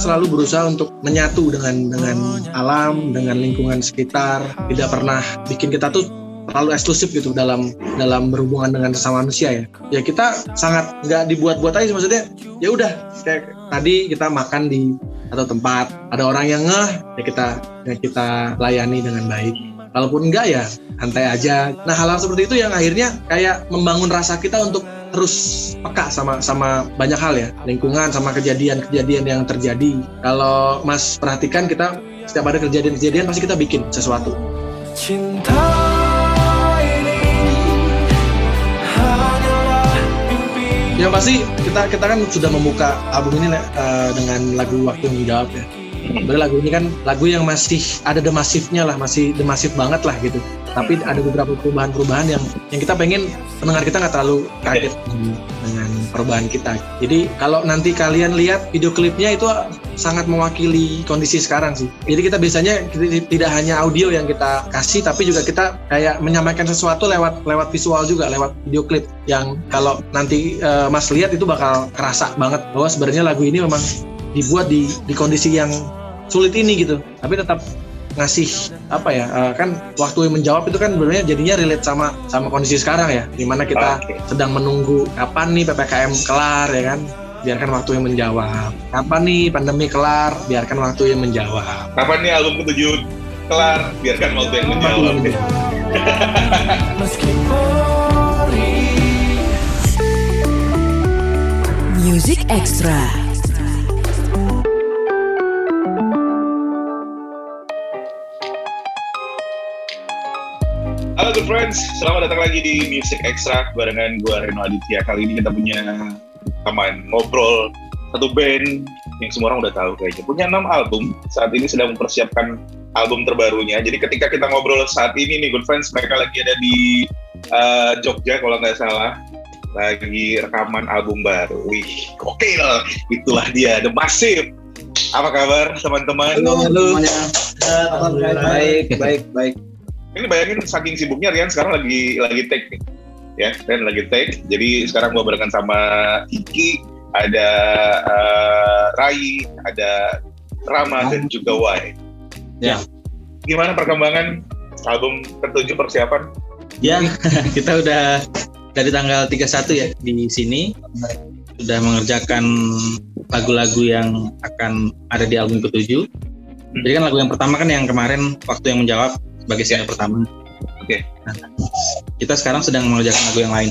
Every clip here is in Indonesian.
selalu berusaha untuk menyatu dengan dengan alam, dengan lingkungan sekitar, tidak pernah bikin kita tuh terlalu eksklusif gitu dalam dalam berhubungan dengan sesama manusia ya. Ya kita sangat nggak dibuat-buat aja maksudnya. Ya udah kayak tadi kita makan di atau tempat ada orang yang ngeh ya kita ya kita layani dengan baik kalaupun enggak ya santai aja. Nah hal-hal seperti itu yang akhirnya kayak membangun rasa kita untuk terus peka sama sama banyak hal ya. Lingkungan sama kejadian-kejadian yang terjadi. Kalau mas perhatikan kita setiap ada kejadian-kejadian pasti kita bikin sesuatu. Cinta yang pasti kita kita kan sudah membuka album ini uh, dengan lagu waktu yang menjawab ya Sebenarnya lagu ini kan lagu yang masih ada demasifnya lah, masih demasif banget lah gitu. Tapi ada beberapa perubahan-perubahan yang yang kita pengen pendengar kita nggak terlalu kaget dengan perubahan kita. Jadi kalau nanti kalian lihat video klipnya itu sangat mewakili kondisi sekarang sih. Jadi kita biasanya tidak hanya audio yang kita kasih, tapi juga kita kayak menyampaikan sesuatu lewat lewat visual juga, lewat video klip yang kalau nanti uh, Mas lihat itu bakal kerasa banget bahwa sebenarnya lagu ini memang dibuat di di kondisi yang sulit ini gitu. Tapi tetap ngasih apa ya uh, kan waktu yang menjawab itu kan sebenarnya jadinya relate sama sama kondisi sekarang ya. Di mana kita okay. sedang menunggu kapan nih ppkm kelar ya kan. Biarkan waktu yang menjawab. Kapan nih pandemi kelar biarkan waktu yang menjawab. Kapan nih album ketujuh kelar biarkan waktu yang menjawab. Music Extra Halo good friends, selamat datang lagi di Music Extra barengan gue Reno Aditya. Kali ini kita punya teman ngobrol satu band yang semua orang udah tahu kayaknya. Punya enam album, saat ini sedang mempersiapkan album terbarunya. Jadi ketika kita ngobrol saat ini nih good friends, mereka lagi ada di uh, Jogja kalau nggak salah. Lagi rekaman album baru. Wih, gokil. Itulah dia, The Massive. Apa kabar teman-teman? Halo, halo. Semuanya. Baik, baik, baik ini bayangin saking sibuknya Rian sekarang lagi lagi take nih. Ya Rian lagi take. Jadi sekarang gue barengan sama Kiki ada uh, Rai ada Rama dan juga Wai. Ya. Gimana perkembangan album ketujuh persiapan? Ya kita udah dari tanggal 31 ya di sini. Sudah mengerjakan lagu-lagu yang akan ada di album ketujuh. Jadi kan lagu yang pertama kan yang kemarin waktu yang menjawab sebagai single yeah. pertama. Oke. Okay. Nah, kita sekarang sedang mengerjakan lagu yang lain.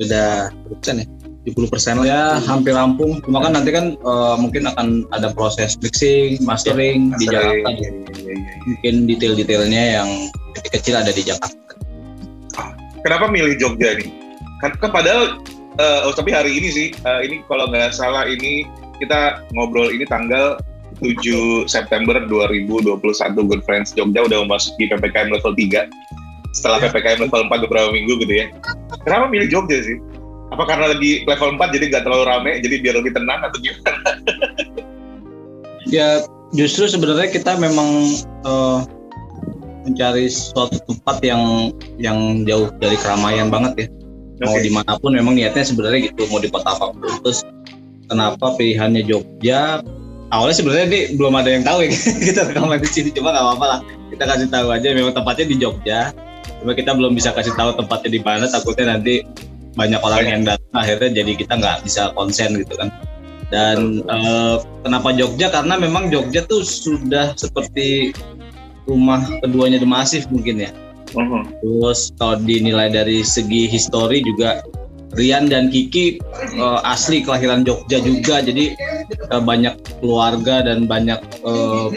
Sudah persen ya? 70 persen lah. Ya, hampir rampung. Cuma kan nanti kan uh, mungkin akan ada proses mixing, mastering, ya, di Jakarta. Ya, ya, ya. Mungkin detail-detailnya yang kecil-kecil ada di Jakarta. Kenapa milih Jogja nih? Kan, kan padahal, uh, oh, tapi hari ini sih, uh, ini kalau nggak salah ini kita ngobrol ini tanggal 7 September 2021 Good Friends Jogja udah memasuki PPKM level 3 setelah ya. PPKM level 4 beberapa minggu gitu ya kenapa milih Jogja sih? apa karena lagi level 4 jadi nggak terlalu rame jadi biar lebih tenang atau gimana? ya justru sebenarnya kita memang uh, mencari suatu tempat yang yang jauh dari keramaian banget ya mau okay. di mana pun memang niatnya sebenarnya gitu mau di kota apa pun terus kenapa pilihannya Jogja awalnya sebenarnya ini belum ada yang tahu ya. Kita rekaman di sini. Cuma nggak apa-apa lah. Kita kasih tahu aja. Memang tempatnya di Jogja. Cuma kita belum bisa kasih tahu tempatnya di mana. Takutnya nanti banyak orang yang datang. Akhirnya jadi kita nggak bisa konsen gitu kan. Dan uh, kenapa Jogja? Karena memang Jogja tuh sudah seperti rumah keduanya The Massive mungkin ya. Uh-huh. terus kalau dinilai dari segi histori juga Rian dan Kiki uh, asli kelahiran Jogja juga jadi uh, banyak keluarga dan banyak uh,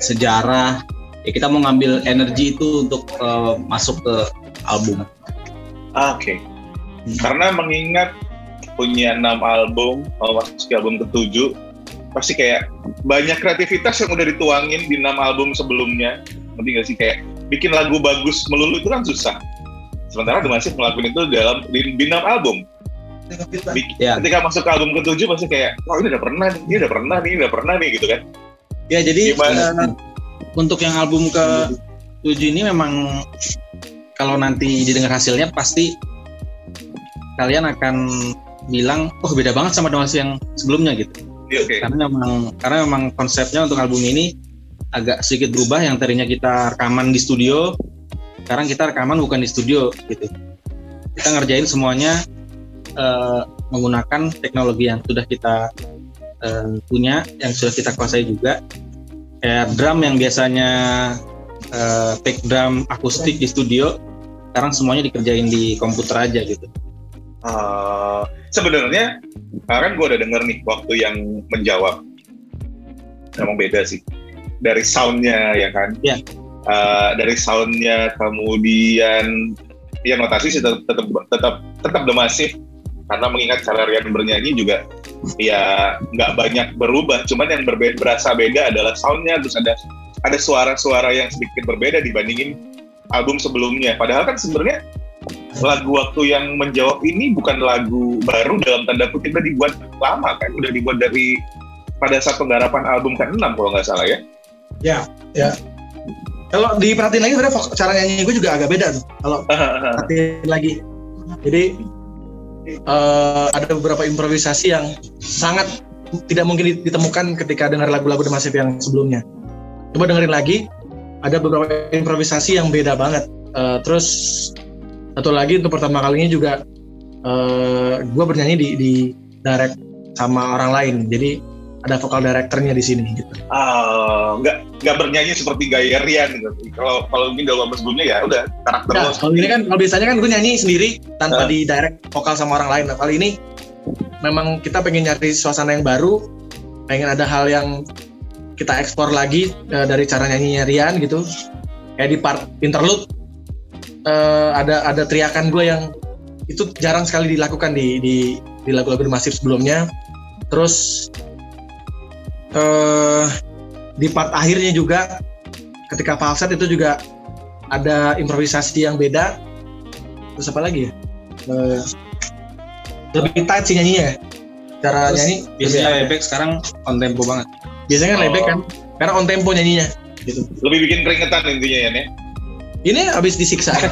sejarah ya kita mau ngambil energi itu untuk uh, masuk ke album. Oke. Okay. Karena mengingat punya enam album mau masuk ke album ketujuh pasti kayak banyak kreativitas yang udah dituangin di enam album sebelumnya. Nanti gak sih kayak bikin lagu bagus melulu itu kan susah Sementara The Massive ngelakuin itu dalam di, di 6 album. Di, ya. Ketika masuk ke album ketujuh pasti kayak, wah ini udah pernah nih, ini udah pernah nih, ini udah pernah nih gitu kan. Ya jadi Uh, untuk yang album ke tujuh ini memang kalau nanti didengar hasilnya pasti kalian akan bilang, oh beda banget sama The Massive yang sebelumnya gitu. Iya, Oke. karena memang karena memang konsepnya untuk album ini agak sedikit berubah yang tadinya kita rekaman di studio sekarang kita rekaman bukan di studio gitu. Kita ngerjain semuanya eh, menggunakan teknologi yang sudah kita eh, punya yang sudah kita kuasai juga. Kayak drum yang biasanya eh, take drum akustik di studio sekarang semuanya dikerjain di komputer aja gitu. Eh, sebenarnya kan gue udah denger nih waktu yang menjawab. Emang beda sih dari soundnya ya kan? Iya. Eh, dari soundnya kemudian ya notasi sih tetap tetap tetap tetap The Massive karena mengingat cara Rian bernyanyi juga ya nggak banyak berubah. Cuman yang berbeda berasa beda adalah soundnya. Terus ada ada suara-suara yang sedikit berbeda dibandingin album sebelumnya. Padahal kan sebenarnya lagu waktu yang menjawab ini bukan lagu baru dalam tanda kutip udah dibuat lama kan. Udah dibuat dari pada saat penggarapan album ke-6 kalau nggak salah ya. Ya, ya. Kalau diperhatiin lagi sebenarnya cara nyanyi gue juga agak beda tuh. Kalau perhatiin lagi. Jadi eh, ada beberapa improvisasi yang sangat tidak mungkin ditemukan ketika dengar lagu-lagu The Massive yang sebelumnya. Coba dengerin lagi, ada beberapa improvisasi yang beda banget. Eh, terus satu lagi untuk pertama kalinya juga eh gue bernyanyi di, di direct sama orang lain. Jadi ada vokal directornya di sini gitu. Ah, nggak nggak bernyanyi seperti gaya Rian gitu. Kalau kalau mungkin dalam sebelumnya ya udah karakter Nah, lo. kalau ini kan kalau biasanya kan gue nyanyi sendiri tanpa Ah. di direct vokal sama orang lain. Nah, kali ini memang kita pengen nyari suasana yang baru, pengen ada hal yang kita eksplor lagi eh, dari cara nyanyinya Rian gitu. Kayak di part interlude eh, ada ada teriakan gue yang itu jarang sekali dilakukan di di di lagu-lagu Massive sebelumnya. Terus eh di part akhirnya juga ketika falset itu juga ada improvisasi yang beda. Terus apa lagi ya? Eh, lebih tight sih nyanyinya. Ya cara Terus nyanyi biasanya lebek sekarang on tempo banget. Biasanya kan Oh. lebek kan karena on tempo nyanyinya. Gitu. Lebih bikin keringetan intinya ya nih. ini habis disiksa.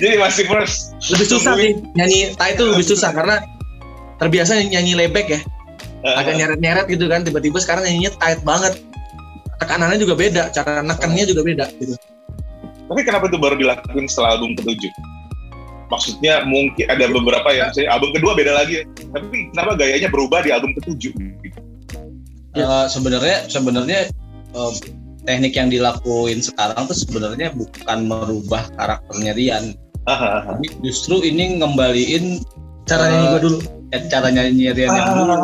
Jadi masih first. lebih susah sih nyanyi. Tight itu lebih susah karena terbiasa nyanyi lebek ya agak nyeret-nyeret gitu kan tiba-tiba sekarang nyanyinya tight banget tekanannya juga beda cara nekennya juga beda gitu Tapi kenapa itu baru dilakuin setelah album ketujuh? Maksudnya mungkin ada beberapa yang saya album kedua beda lagi, tapi kenapa gayanya berubah di album ketujuh? Ya. Eh, sebenarnya sebenarnya eh, teknik yang dilakuin sekarang tuh sebenarnya bukan merubah karakternya Rian tapi justru ini ngembaliin cara nyanyi gue dulu cara nyanyi Rian yang dulu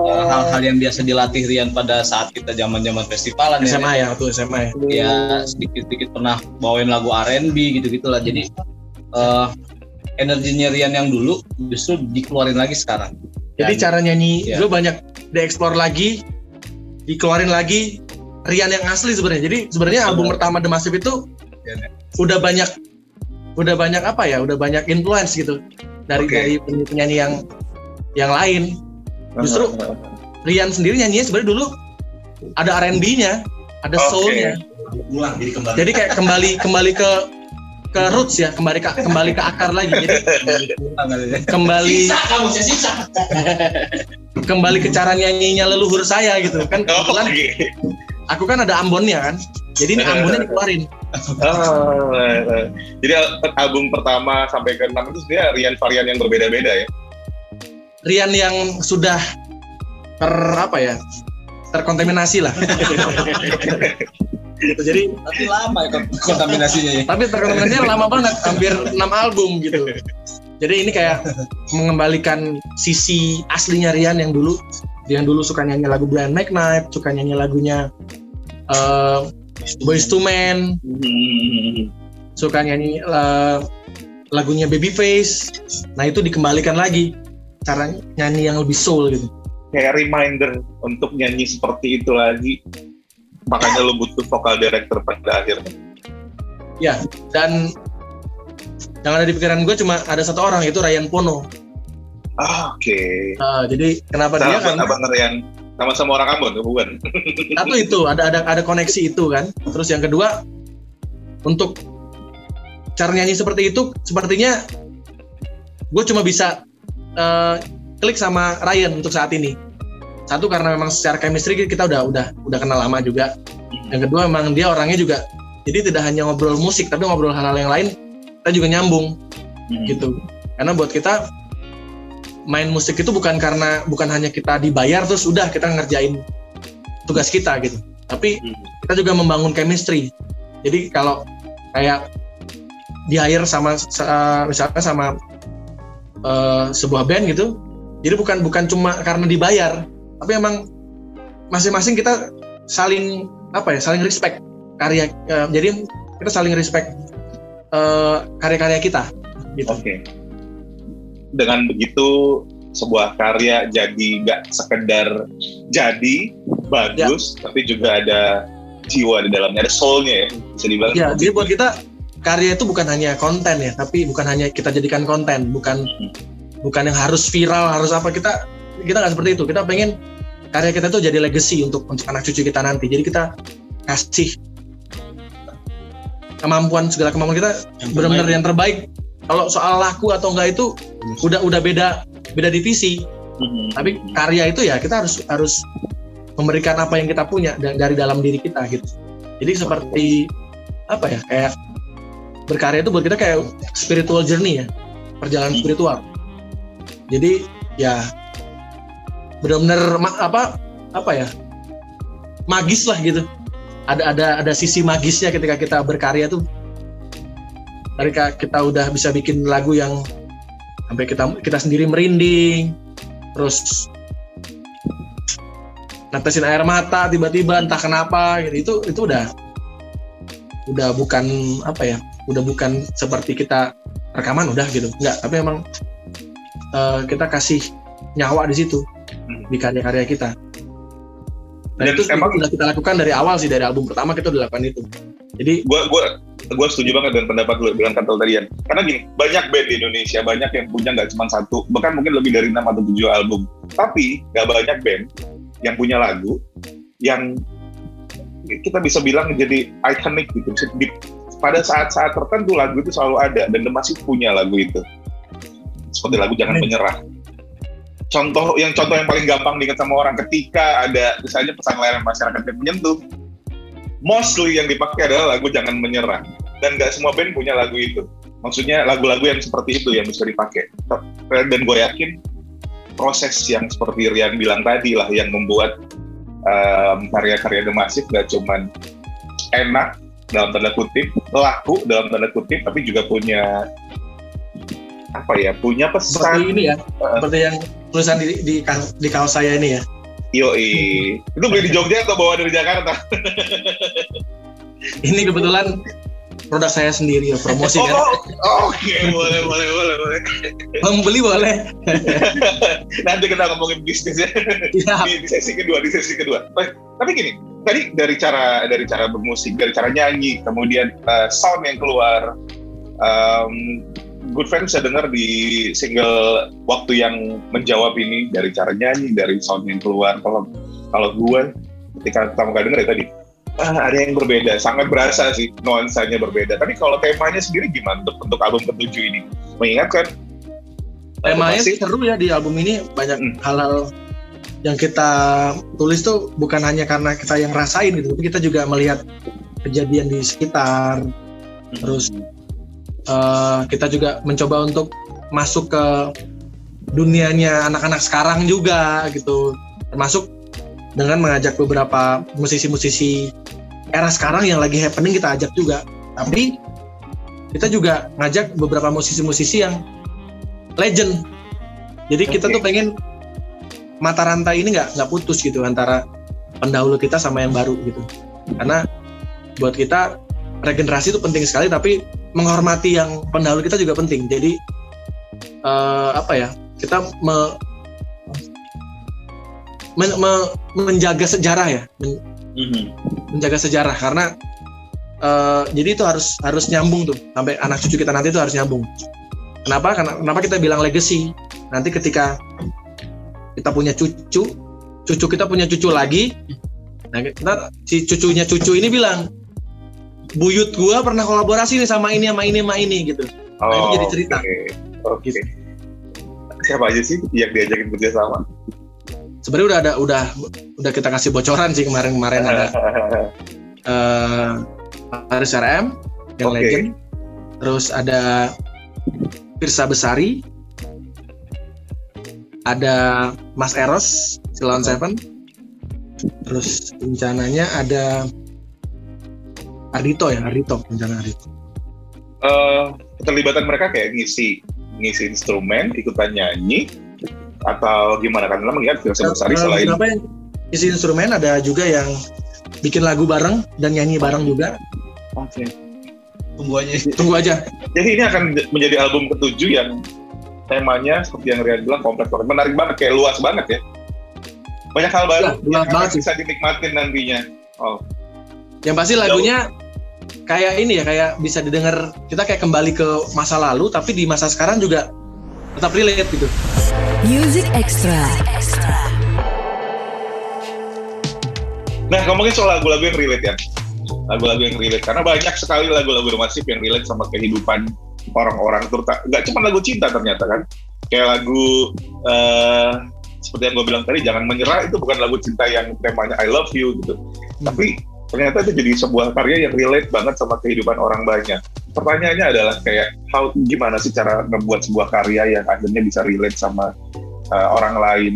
Eh, hal-hal yang biasa dilatih Rian pada saat kita zaman-zaman festivalan ya SMA ya waktu SMA ya ya sedikit-sedikit pernah bawain lagu R&B gitu-gitulah jadi eh energinya Rian yang dulu justru dikeluarin lagi sekarang Jadi Dan- cara nyanyi Iya. gue banyak dieksplor lagi, dikeluarin lagi Rian yang asli sebenarnya. Jadi sebenarnya album pertama The Massive itu Rian yang- udah banyak udah banyak apa ya? Udah banyak influence gitu dari Oke. dari penyanyi yang yang lain. Justru Rian sendiri nyanyinya sebenarnya dulu ada R&B-nya, ada Oke. soul-nya. Jadi kayak kembali kembali ke ke roots ya, kembali ke kembali ke akar lagi. Jadi kembali kembali ke cara nyanyinya leluhur saya gitu kan Oh, kebetulan aku kan ada Ambonnya kan jadi ini Ambonnya dikeluarin Oh, eh, eh. Jadi al- album pertama sampai ke enam itu sebenarnya Rian varian yang berbeda-beda ya. Rian yang sudah ter apa ya terkontaminasi lah. Gitu jadi tapi lama ya kont- kontaminasinya ya? Tapi terkontaminasinya lama banget hampir 6 album gitu. Jadi ini kayak mengembalikan sisi aslinya Rian yang dulu. Yang dulu suka nyanyi lagu Blind McKnight suka nyanyi lagunya eh, Boyz II Men. Suka nyanyi eh, lagunya Babyface. Nah itu dikembalikan lagi cara nyanyi yang lebih soul gitu. Kayak reminder untuk nyanyi seperti itu lagi. Makanya lo butuh vokal director pada akhirnya. Dan yang ada di pikiran gue cuma ada satu orang yaitu Ryan Pono. Ah, Oke. Nah, jadi kenapa dia Sahabat karena abang Rian sama-sama orang Ambon, bukan? satu itu ada ada ada koneksi itu kan. Terus yang kedua untuk cara nyanyi seperti itu sepertinya gue cuma bisa eh, klik sama Ryan untuk saat ini. Satu karena memang secara chemistry kita udah udah udah kenal lama juga. Yang kedua memang dia orangnya juga jadi tidak hanya ngobrol musik tapi ngobrol hal-hal yang lain kita juga nyambung hmm. gitu. Karena buat kita main musik itu bukan karena bukan hanya kita dibayar terus udah kita ngerjain tugas kita gitu. Tapi hmm. kita juga membangun chemistry. Jadi kalau kayak di hire sama misalnya sama uh, sebuah band gitu jadi bukan bukan cuma karena dibayar tapi emang masing-masing kita saling apa ya saling respect karya uh, jadi kita saling respect uh, karya-karya kita gitu. oke okay. dengan begitu sebuah karya jadi nggak sekedar jadi bagus ya. tapi juga ada jiwa di dalamnya ada soulnya ya bisa dibilang ya jadi buat kita karya itu bukan hanya konten ya tapi bukan hanya kita jadikan konten bukan hmm. bukan yang harus viral harus apa kita kita nggak seperti itu. Kita pengen karya kita tuh jadi legacy untuk untuk anak cucu kita nanti. Jadi kita kasih kemampuan segala kemampuan kita benar-benar yang terbaik. Kalau soal laku atau enggak itu udah udah beda beda divisi. Hmm. tapi karya itu ya kita harus harus memberikan apa yang kita punya dari dalam diri kita gitu. Jadi seperti apa ya kayak berkarya itu buat kita kayak spiritual journey ya perjalanan spiritual. Jadi ya benar-benar apa apa ya magis lah gitu. Ada ada ada sisi magisnya ketika kita berkarya tuh. Ketika kita udah bisa bikin lagu yang sampai kita kita sendiri merinding terus netesin air mata tiba-tiba entah kenapa gitu. Itu itu udah udah bukan apa ya udah bukan seperti kita rekaman udah gitu nggak tapi emang uh, kita kasih nyawa di situ di karya-karya kita. Nah Dan itu emang sudah kita lakukan dari awal sih dari album pertama kita udah lakukan itu. Jadi gua gua gua setuju banget dengan pendapat lu dengan kata tadi Karena gini, banyak band di Indonesia, banyak yang punya nggak cuma satu, bahkan mungkin lebih dari enam atau tujuh album. Tapi nggak banyak band yang punya lagu yang kita bisa bilang jadi ikonik gitu. Di, pada saat-saat tertentu lagu itu selalu ada dan masih punya lagu itu. Seperti lagu Jangan Menyerah. Contoh yang contoh yang paling gampang diingat sama orang ketika ada misalnya pesan layar masyarakat yang menyentuh mostly yang dipakai adalah lagu jangan menyerah. Dan gak semua band punya lagu itu. Maksudnya lagu-lagu yang seperti itu yang bisa dipakai. Dan gue yakin proses yang seperti Rian bilang tadi lah yang membuat um, karya-karya The Massive gak cuman enak dalam tanda kutip laku dalam tanda kutip tapi juga punya apa ya punya pesan seperti ini ya uh, seperti yang tulisan di di, di kaos saya ini ya Yo, itu beli di Jogja atau bawa dari Jakarta? ini kebetulan produk saya sendiri ya promosi kan. oh, kan. Oke, okay. boleh, boleh, boleh, boleh. Membeli boleh. Nanti kita ngomongin bisnis ya. ya. Di, di sesi kedua, di sesi kedua. Tapi gini, tadi dari cara dari cara bermusik, dari cara nyanyi, kemudian uh, sound yang keluar, um, Good Friend bisa dengar di single waktu yang menjawab ini dari cara nyanyi, dari sound yang keluar. Kalau kalau gue ketika pertama kali denger ya tadi, ah, ada yang berbeda, sangat berasa sih nuansanya berbeda. Tapi kalau temanya sendiri gimana untuk, untuk album ketujuh ini? Mengingatkan temanya sih seru ya di album ini banyak hmm. hal-hal yang kita tulis tuh bukan hanya karena kita yang rasain gitu, tapi kita juga melihat kejadian di sekitar, terus uh, kita juga mencoba untuk masuk ke dunianya anak-anak sekarang juga gitu. Termasuk dengan mengajak beberapa musisi-musisi era sekarang yang lagi happening kita ajak juga. Tapi kita juga ngajak beberapa musisi-musisi yang legend. Jadi kita tuh pengen mata rantai ini nggak nggak putus gitu antara pendahulu kita sama yang baru gitu. Karena buat kita regenerasi itu penting sekali tapi menghormati yang pendahulu kita juga penting. Jadi uh, apa ya kita me, men, me, menjaga sejarah ya men, mm-hmm. menjaga sejarah. Karena uh, jadi itu harus harus nyambung tuh sampai anak cucu kita nanti itu harus nyambung. Kenapa? Karena kenapa kita bilang legacy? Nanti ketika kita punya cucu cucu kita punya cucu lagi nah kita si cucunya cucu ini bilang buyut gua pernah kolaborasi nih sama ini sama ini sama ini gitu. Oh, nah, itu jadi cerita. Okay. Okay. Gitu. siapa aja sih yang diajakin kerja sama? Sebenarnya udah ada udah udah kita kasih bocoran sih kemarin-kemarin ada uh, Haris RM yang okay. legend. Terus ada Pirsa Besari. Ada Mas Eros Silon Seven. Terus rencananya ada Ardito ya, Ardito rencana Ardito. Uh, keterlibatan mereka kayak ngisi ngisi instrumen, ikutan nyanyi, atau gimana? Karena melihat Firsa Besari selain kenapa yang isi instrumen ada juga yang bikin lagu bareng dan nyanyi bareng juga. Oke. Okay. Tunggu aja. Tunggu aja. Jadi ini akan menjadi album ketujuh yang temanya seperti yang Rian bilang kompleks banget, menarik banget, kayak luas banget ya. Banyak hal baru ya, yang bisa dinikmatin nantinya. Oh. Yang pasti lagunya kayak ini ya kayak bisa didengar kita kayak kembali ke masa lalu tapi di masa sekarang juga tetap relate gitu. Music Extra. Nah ngomongin soal lagu-lagu yang relate ya, lagu-lagu yang relate karena banyak sekali lagu-lagu romansik yang relate sama kehidupan orang-orang terutama nggak cuma lagu cinta ternyata kan kayak lagu uh, seperti yang gue bilang tadi jangan menyerah itu bukan lagu cinta yang temanya I love you gitu hmm. tapi ternyata itu jadi sebuah karya yang relate banget sama kehidupan orang banyak. Pertanyaannya adalah kayak how gimana sih cara membuat sebuah karya yang akhirnya bisa relate sama uh, orang lain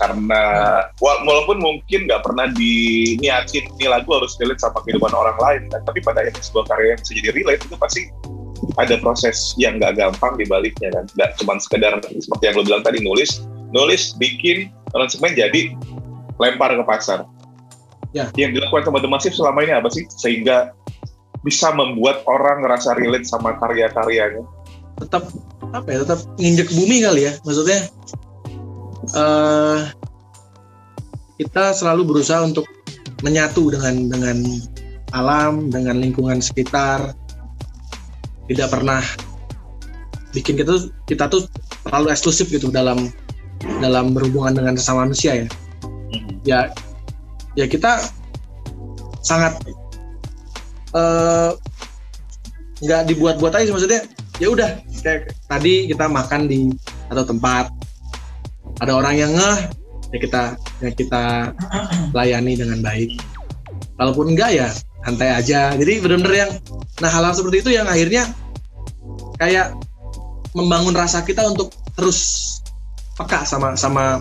karena walaupun mungkin nggak pernah diniatin ini lagu harus relate sama kehidupan orang lain kan tapi pada akhirnya sebuah karya yang bisa jadi relate itu pasti ada proses yang nggak gampang di baliknya kan nggak cuma sekedar seperti yang lo bilang tadi nulis nulis bikin aransemen jadi lempar ke pasar Ya. Yang dilakukan sama The Massive selama ini apa sih sehingga bisa membuat orang ngerasa relate sama karya-karyanya? Tetap apa ya? Tetap nginjek bumi kali ya. Maksudnya uh, kita selalu berusaha untuk menyatu dengan dengan alam, dengan lingkungan sekitar. Tidak pernah bikin kita tuh kita tuh terlalu eksklusif gitu dalam dalam berhubungan dengan sesama manusia ya. Hmm. Ya ya kita sangat eh, nggak uh, dibuat-buat aja maksudnya ya udah kayak tadi kita makan di atau tempat ada orang yang ngeh ya kita ya kita layani dengan baik kalaupun enggak ya santai aja jadi benar-benar yang nah hal-hal seperti itu yang akhirnya kayak membangun rasa kita untuk terus peka sama sama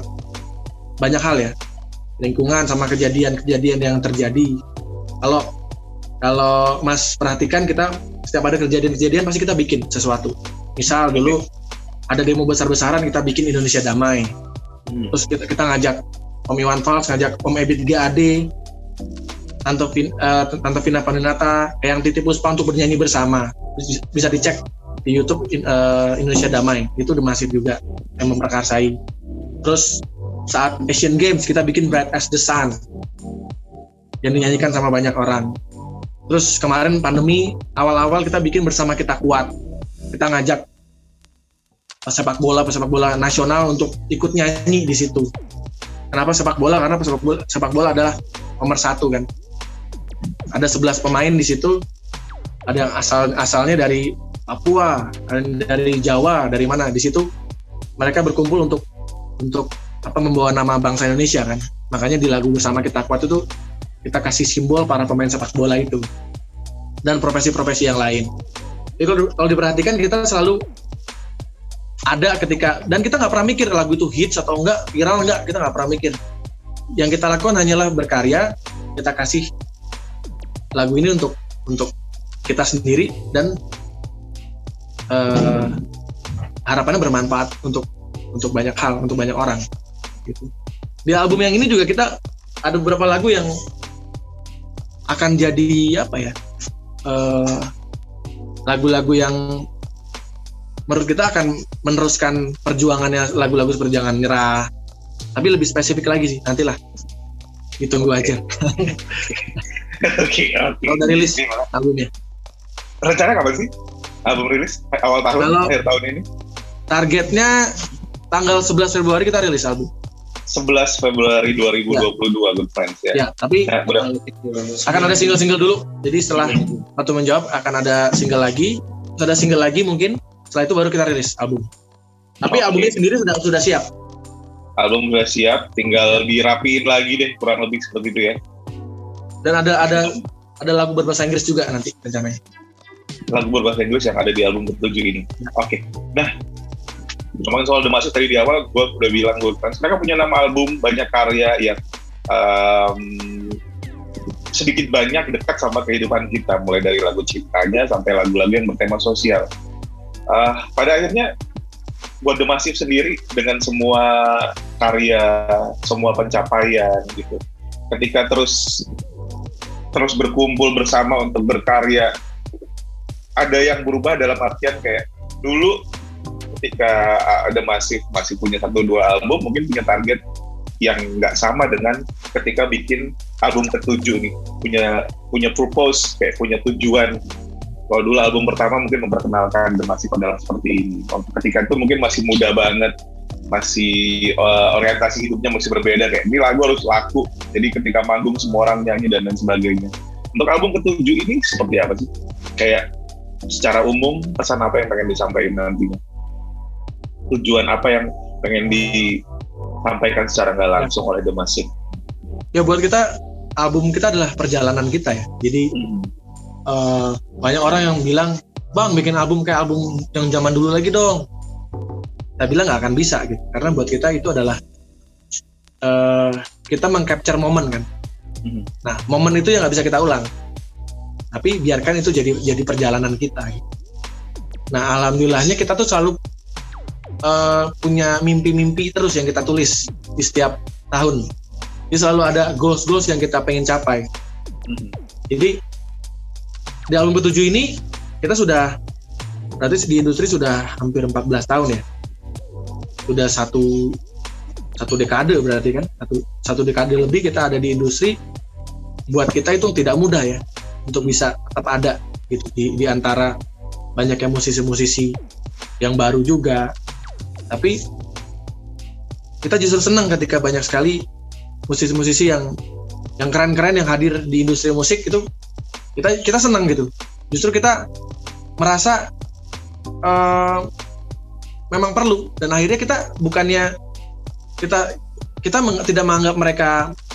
banyak hal ya lingkungan sama kejadian-kejadian yang terjadi. Kalau kalau Mas perhatikan kita setiap ada kejadian-kejadian pasti kita bikin sesuatu. Misal dulu ada demo besar-besaran kita bikin Indonesia Damai. Hmm. Terus kita, kita ngajak Om Iwan Fals, ngajak Om Ebit GAD, Tante, Vin, uh, Tante Vina Pandinata, yang titip Puspa untuk bernyanyi bersama. Bisa dicek di YouTube uh, Indonesia Damai. Itu udah masif juga yang memperkasai. Terus saat Asian Games kita bikin Bright as the Sun yang dinyanyikan sama banyak orang. Terus kemarin pandemi awal-awal kita bikin bersama kita kuat. Kita ngajak sepak bola pesepak bola nasional untuk ikut nyanyi di situ. Kenapa sepak bola? Karena sepak bola, sepak bola adalah nomor satu kan. Ada 11 pemain di situ. Ada yang asal asalnya dari Papua, dari Jawa, dari mana? Di situ mereka berkumpul untuk untuk apa membawa nama bangsa Indonesia kan makanya di lagu bersama kita kuat itu kita kasih simbol para pemain sepak bola itu dan profesi-profesi yang lain jadi kalau, kalau diperhatikan kita selalu ada ketika dan kita nggak pernah mikir lagu itu hits atau enggak viral enggak kita nggak pernah mikir yang kita lakukan hanyalah berkarya kita kasih lagu ini untuk untuk kita sendiri dan uh, harapannya bermanfaat untuk untuk banyak hal untuk banyak orang gitu. Di album yang ini juga kita ada beberapa lagu yang akan jadi apa ya? eh, lagu-lagu yang menurut kita akan meneruskan perjuangannya lagu-lagu seperti Jangan Nyerah. Tapi lebih spesifik lagi sih, nantilah. Ditunggu okay. aja. Oke, oke. Okay. Kalau udah rilis albumnya. Rencana kapan sih? Album rilis awal tahun, Kalau akhir tahun ini? Targetnya tanggal 11 Februari kita rilis album. 11 Februari 2022 ya. Good Friends ya. Ya, tapi ya, udah. akan ada single-single dulu. Jadi setelah satu menjawab akan ada single lagi, ada single lagi mungkin. Setelah itu baru kita rilis album. Tapi okay. albumnya sendiri sudah sudah siap. Album sudah siap, tinggal dirapiin lagi deh, kurang lebih seperti itu ya. Dan ada ada ada lagu berbahasa Inggris juga nanti rencananya. Lagu berbahasa Inggris yang ada di album ketujuh ini. Oke, okay. nah ngomongin soal The Masuk tadi di awal, gue udah bilang gue kan mereka punya nama album, banyak karya yang um, sedikit banyak dekat sama kehidupan kita, mulai dari lagu ciptanya sampai lagu-lagu yang bertema sosial. Uh, pada akhirnya buat The sendiri dengan semua karya, semua pencapaian gitu. Ketika terus terus berkumpul bersama untuk berkarya, ada yang berubah dalam artian kayak dulu ketika ada masih masih punya satu dua album mungkin punya target yang nggak sama dengan ketika bikin album ketujuh nih. Punya punya purpose kayak punya tujuan. Kalau dulu album pertama mungkin memperkenalkan The Massive adalah seperti ini. Ketika itu mungkin masih muda banget masih uh, orientasi hidupnya masih berbeda. Kayak ini lagu harus laku jadi ketika manggung semua orang nyanyi dan lain sebagainya. Untuk album ketujuh ini seperti apa sih? Kayak secara umum pesan apa yang pengen disampaikan nantinya? Tujuan apa yang pengen disampaikan secara nggak langsung oleh The Massive ya buat kita album kita adalah perjalanan kita ya. Jadi hmm. uh, banyak orang yang bilang bang bikin album kayak album yang zaman dulu lagi dong. Kita bilang nggak akan bisa gitu. Karena buat kita itu adalah uh, kita mengcapture momen kan mm-hmm. nah momen itu yang nggak bisa kita ulang tapi biarkan itu jadi jadi perjalanan kita gitu. nah alhamdulillahnya kita tuh selalu uh, punya mimpi-mimpi terus yang kita tulis di setiap tahun jadi selalu ada goals-goals yang kita pengen capai mm-hmm. jadi di album ketujuh ini kita sudah berarti di industri sudah hampir 14 tahun ya udah satu satu dekade berarti kan? Satu satu dekade lebih kita ada di industri buat kita itu tidak mudah ya untuk bisa tetap ada gitu di, di antara banyaknya musisi-musisi yang baru juga. Tapi kita justru senang ketika banyak sekali musisi-musisi yang yang keren-keren yang hadir di industri musik itu kita kita senang gitu. Justru kita merasa uh, memang perlu dan akhirnya kita bukannya kita kita meng, tidak menganggap mereka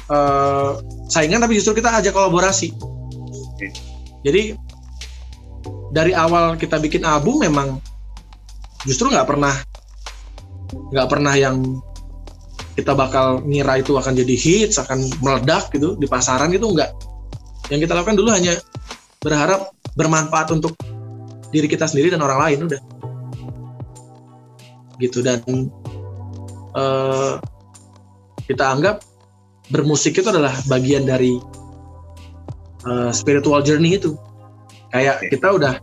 uh, saingan tapi justru kita ajak kolaborasi. Jadi dari awal kita bikin album memang justru nggak pernah nggak pernah yang kita bakal ngira itu akan jadi hits akan meledak gitu di pasaran itu enggak yang kita lakukan dulu hanya berharap bermanfaat untuk diri kita sendiri dan orang lain udah. Gitu dan uh, kita anggap bermusik itu adalah bagian dari uh, spiritual journey itu. Kayak kita udah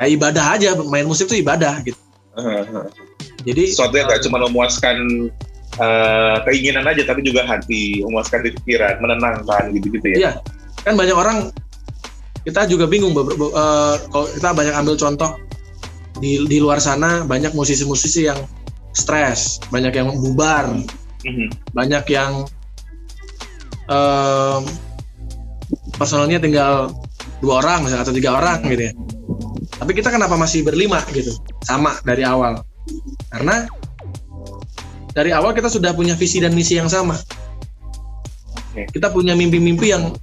kayak ibadah aja main musik itu ibadah gitu. Jadi sesuatu yang gak cuma memuaskan uh, keinginan aja tapi juga hati memuaskan di pikiran menenangkan gitu gitu ya. Iya. Kan banyak orang kita juga bingung uh, kalau kita banyak ambil contoh di di luar sana banyak musisi-musisi yang stres, banyak yang bubar, mm-hmm. banyak yang um, personalnya tinggal dua orang misalnya atau tiga orang gitu ya. Tapi kita kenapa masih berlima gitu, sama dari awal? Karena dari awal kita sudah punya visi dan misi yang sama. Kita punya mimpi-mimpi yang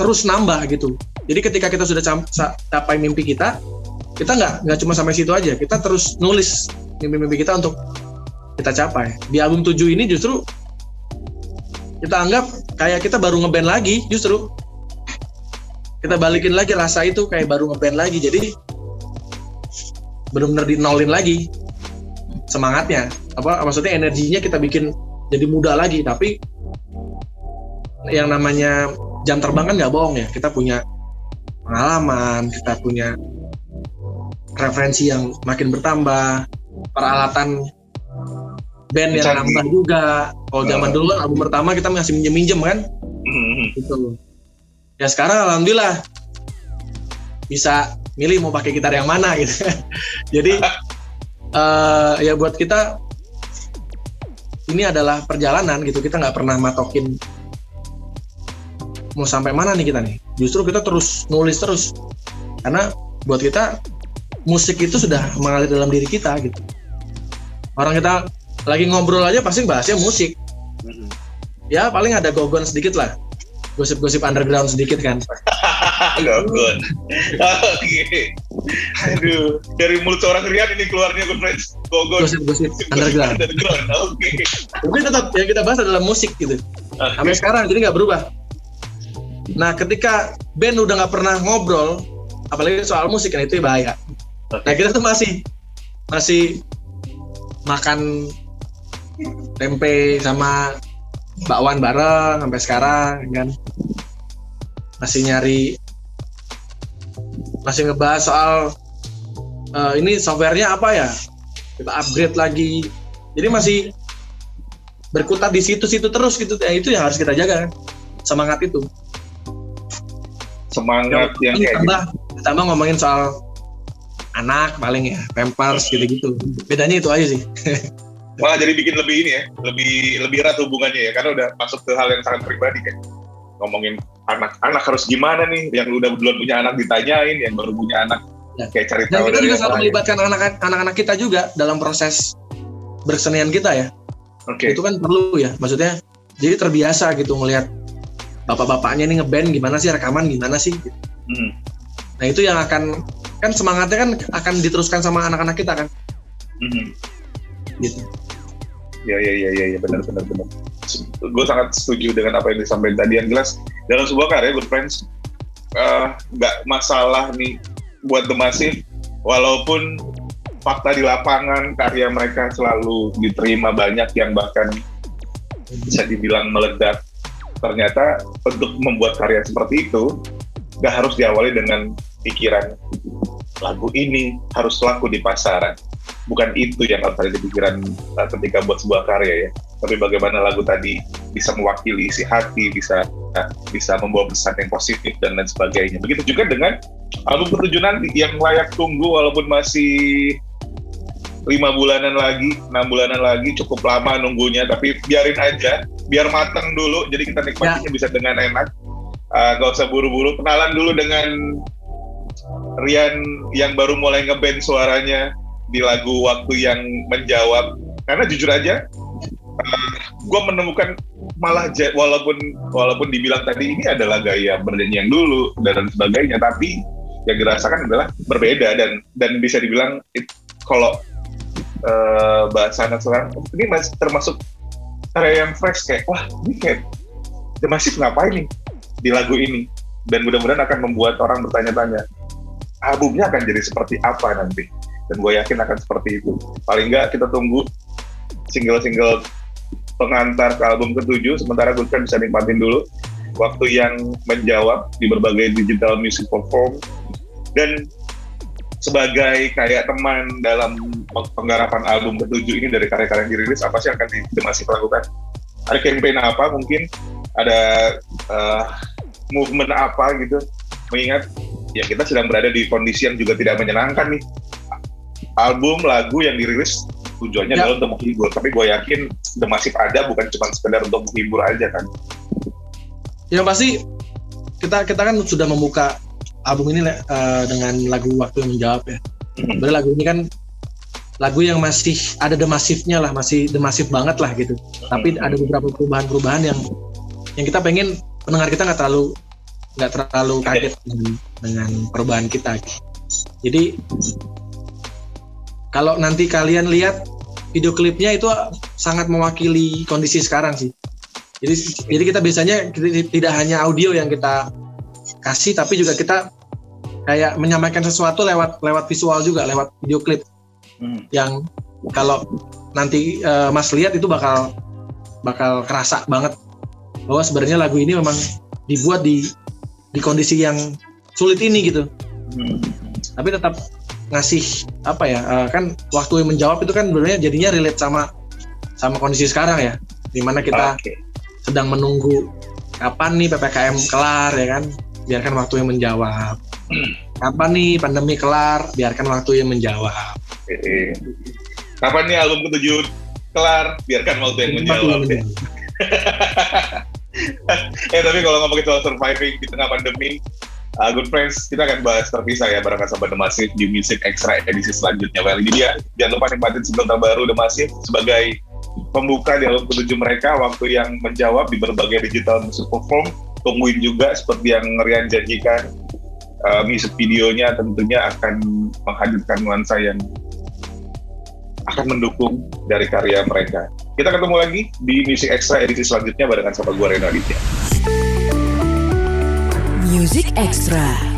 terus nambah gitu. Jadi ketika kita sudah capai mimpi kita, kita nggak nggak cuma sampai situ aja kita terus nulis mimpi-mimpi kita untuk kita capai. Di album 7 ini justru kita anggap kayak kita baru ngeband lagi justru. Kita balikin lagi rasa itu kayak baru ngeband lagi jadi benar-benar dinolin lagi semangatnya. Apa maksudnya energinya kita bikin jadi muda lagi tapi yang namanya jam terbang kan nggak bohong ya. Kita punya pengalaman kita punya referensi yang makin bertambah, peralatan band yang nambah juga. Kalau zaman dulu kan album pertama kita masih minjem-minjem kan, mm-hmm. gitu. Ya sekarang alhamdulillah bisa milih mau pakai gitar yang mana gitu. Jadi uh, ya buat kita ini adalah perjalanan gitu. Kita nggak pernah matokin mau sampai mana nih kita nih. Justru kita terus nulis terus karena buat kita musik itu sudah mengalir dalam diri kita gitu orang kita lagi ngobrol aja pasti bahasnya musik ya paling ada gogon sedikit lah gosip-gosip underground sedikit kan Gogon. Oke. Aduh, dari mulut seorang Rian ini keluarnya friends. Gogon. gosip-gosip underground Underground. Oke. tapi tetap yang kita bahas adalah musik gitu sampai Oke. sekarang jadi nggak berubah nah ketika band udah nggak pernah ngobrol apalagi soal musik kan itu bahaya nah kita tuh masih masih makan tempe sama bakwan bareng sampai sekarang kan. Masih nyari masih ngebahas soal eh, ini softwarenya apa ya? Kita upgrade lagi. Jadi masih berkutat di situ-situ terus gitu. Ya itu yang harus kita jaga kan. Semangat itu. Semangat yang Ini kayak gitu. tambah tambah ngomongin soal anak paling ya pampers gitu-gitu. Bedanya itu aja sih Malah jadi bikin lebih ini ya, lebih lebih erat hubungannya ya, karena udah masuk ke hal yang sangat pribadi kan. Ngomongin anak-anak harus gimana nih, yang udah duluan punya anak ditanyain, yang baru punya anak Ya. kayak cari dan tahu kita dari juga selalu melibatkan anak- anak-anak kita juga dalam proses bersenian kita ya Oke. itu kan perlu ya maksudnya jadi terbiasa gitu ngelihat bapak-bapaknya nih ngeband gimana sih rekaman gimana sih Hmm. nah itu yang akan kan semangatnya kan akan diteruskan sama anak-anak kita kan Mhm. gitu Ya ya ya ya, ya benar benar benar. Gue sangat setuju dengan apa yang disampaikan tadi. Yang jelas dalam sebuah karya Good Friends eh, nggak masalah nih buat The Massive, walaupun fakta di lapangan karya mereka selalu diterima banyak yang bahkan bisa dibilang meledak. Ternyata untuk membuat karya seperti itu nggak harus diawali dengan pikiran lagu ini harus laku di pasaran bukan itu yang harus ada di pikiran uh, ketika buat sebuah karya ya tapi bagaimana lagu tadi bisa mewakili isi hati bisa uh, bisa membawa pesan yang positif dan lain sebagainya. Begitu juga dengan album ketujuh nanti yang layak tunggu walaupun masih lima bulanan lagi enam bulanan lagi cukup lama nunggunya tapi biarin aja biar matang dulu jadi kita nikmatinya bisa dengan enak. Uh, gak usah buru-buru kenalan dulu dengan Rian yang baru mulai ngeband suaranya di lagu waktu yang menjawab. Karena jujur aja gue menemukan malah walaupun walaupun dibilang tadi ini adalah gaya bernyanyi yang dulu dan sebagainya tapi yang dirasakan adalah berbeda dan dan bisa dibilang kalau eh, bahasa anak sekarang ini masih termasuk karya yang fresh kayak wah ini kayak The Massive ngapain nih di lagu ini? Dan mudah-mudahan akan membuat orang bertanya-tanya albumnya akan jadi seperti apa nanti dan gue yakin akan seperti itu. Paling nggak kita tunggu single-single pengantar ke album ketujuh sementara gue kan bisa nikmatin dulu waktu yang menjawab di berbagai digital music platform. Dan sebagai kayak teman dalam penggarapan album ketujuh ini dari karya-karya yang dirilis apa sih yang akan di, masih lakukan ada campaign apa mungkin? Ada uh, movement apa gitu? Mengingat ya kita sedang berada di kondisi yang juga tidak menyenangkan nih album lagu yang dirilis tujuannya Ya. adalah untuk menghibur. Tapi gue yakin The Massive ada bukan cuma sekedar untuk menghibur aja kan? Yang pasti kita kita kan sudah membuka album ini eh, dengan lagu waktu yang menjawab ya. Sebenarnya lagu ini kan lagu yang masih ada the massive-nya lah masih the massive banget lah gitu. Tapi ada beberapa perubahan-perubahan yang yang kita pengen pendengar kita nggak terlalu nggak terlalu kaget dengan, dengan perubahan kita. Jadi kalau nanti kalian lihat video klipnya itu sangat mewakili kondisi sekarang sih jadi jadi kita biasanya tidak hanya audio yang kita kasih tapi juga kita kayak menyampaikan sesuatu lewat lewat visual juga lewat video klip Hmm. yang kalau nanti eh, Mas lihat itu bakal bakal kerasa banget bahwa sebenarnya lagu ini memang dibuat di di kondisi yang sulit ini gitu Hmm. tapi tetap ngasih apa ya eh, kan waktu yang menjawab itu kan sebenarnya jadinya relate sama sama kondisi sekarang ya di mana kita Oke. sedang menunggu kapan nih ppkm kelar ya kan biarkan waktu yang menjawab kapan nih pandemi kelar biarkan waktu yang menjawab. Kapan nih album ketujuh kelar? Biarkan waktu yang menjawab. ya. eh tapi kalau ngomongin soal surviving di tengah pandemi, uh, Good Friends, kita akan bahas terpisah ya barengan sama The Massive di Music Extra edisi selanjutnya. Well, jadi ya, jangan lupa nikmatin single terbaru The Massive sebagai pembuka di album ketujuh mereka, waktu yang menjawab di berbagai digital music perform. Tungguin juga seperti yang Rian janjikan, uh, music videonya tentunya akan menghadirkan nuansa yang akan mendukung dari karya mereka. Kita ketemu lagi di Music Extra edisi selanjutnya barengan sama gue Reno Aditya. Music Extra.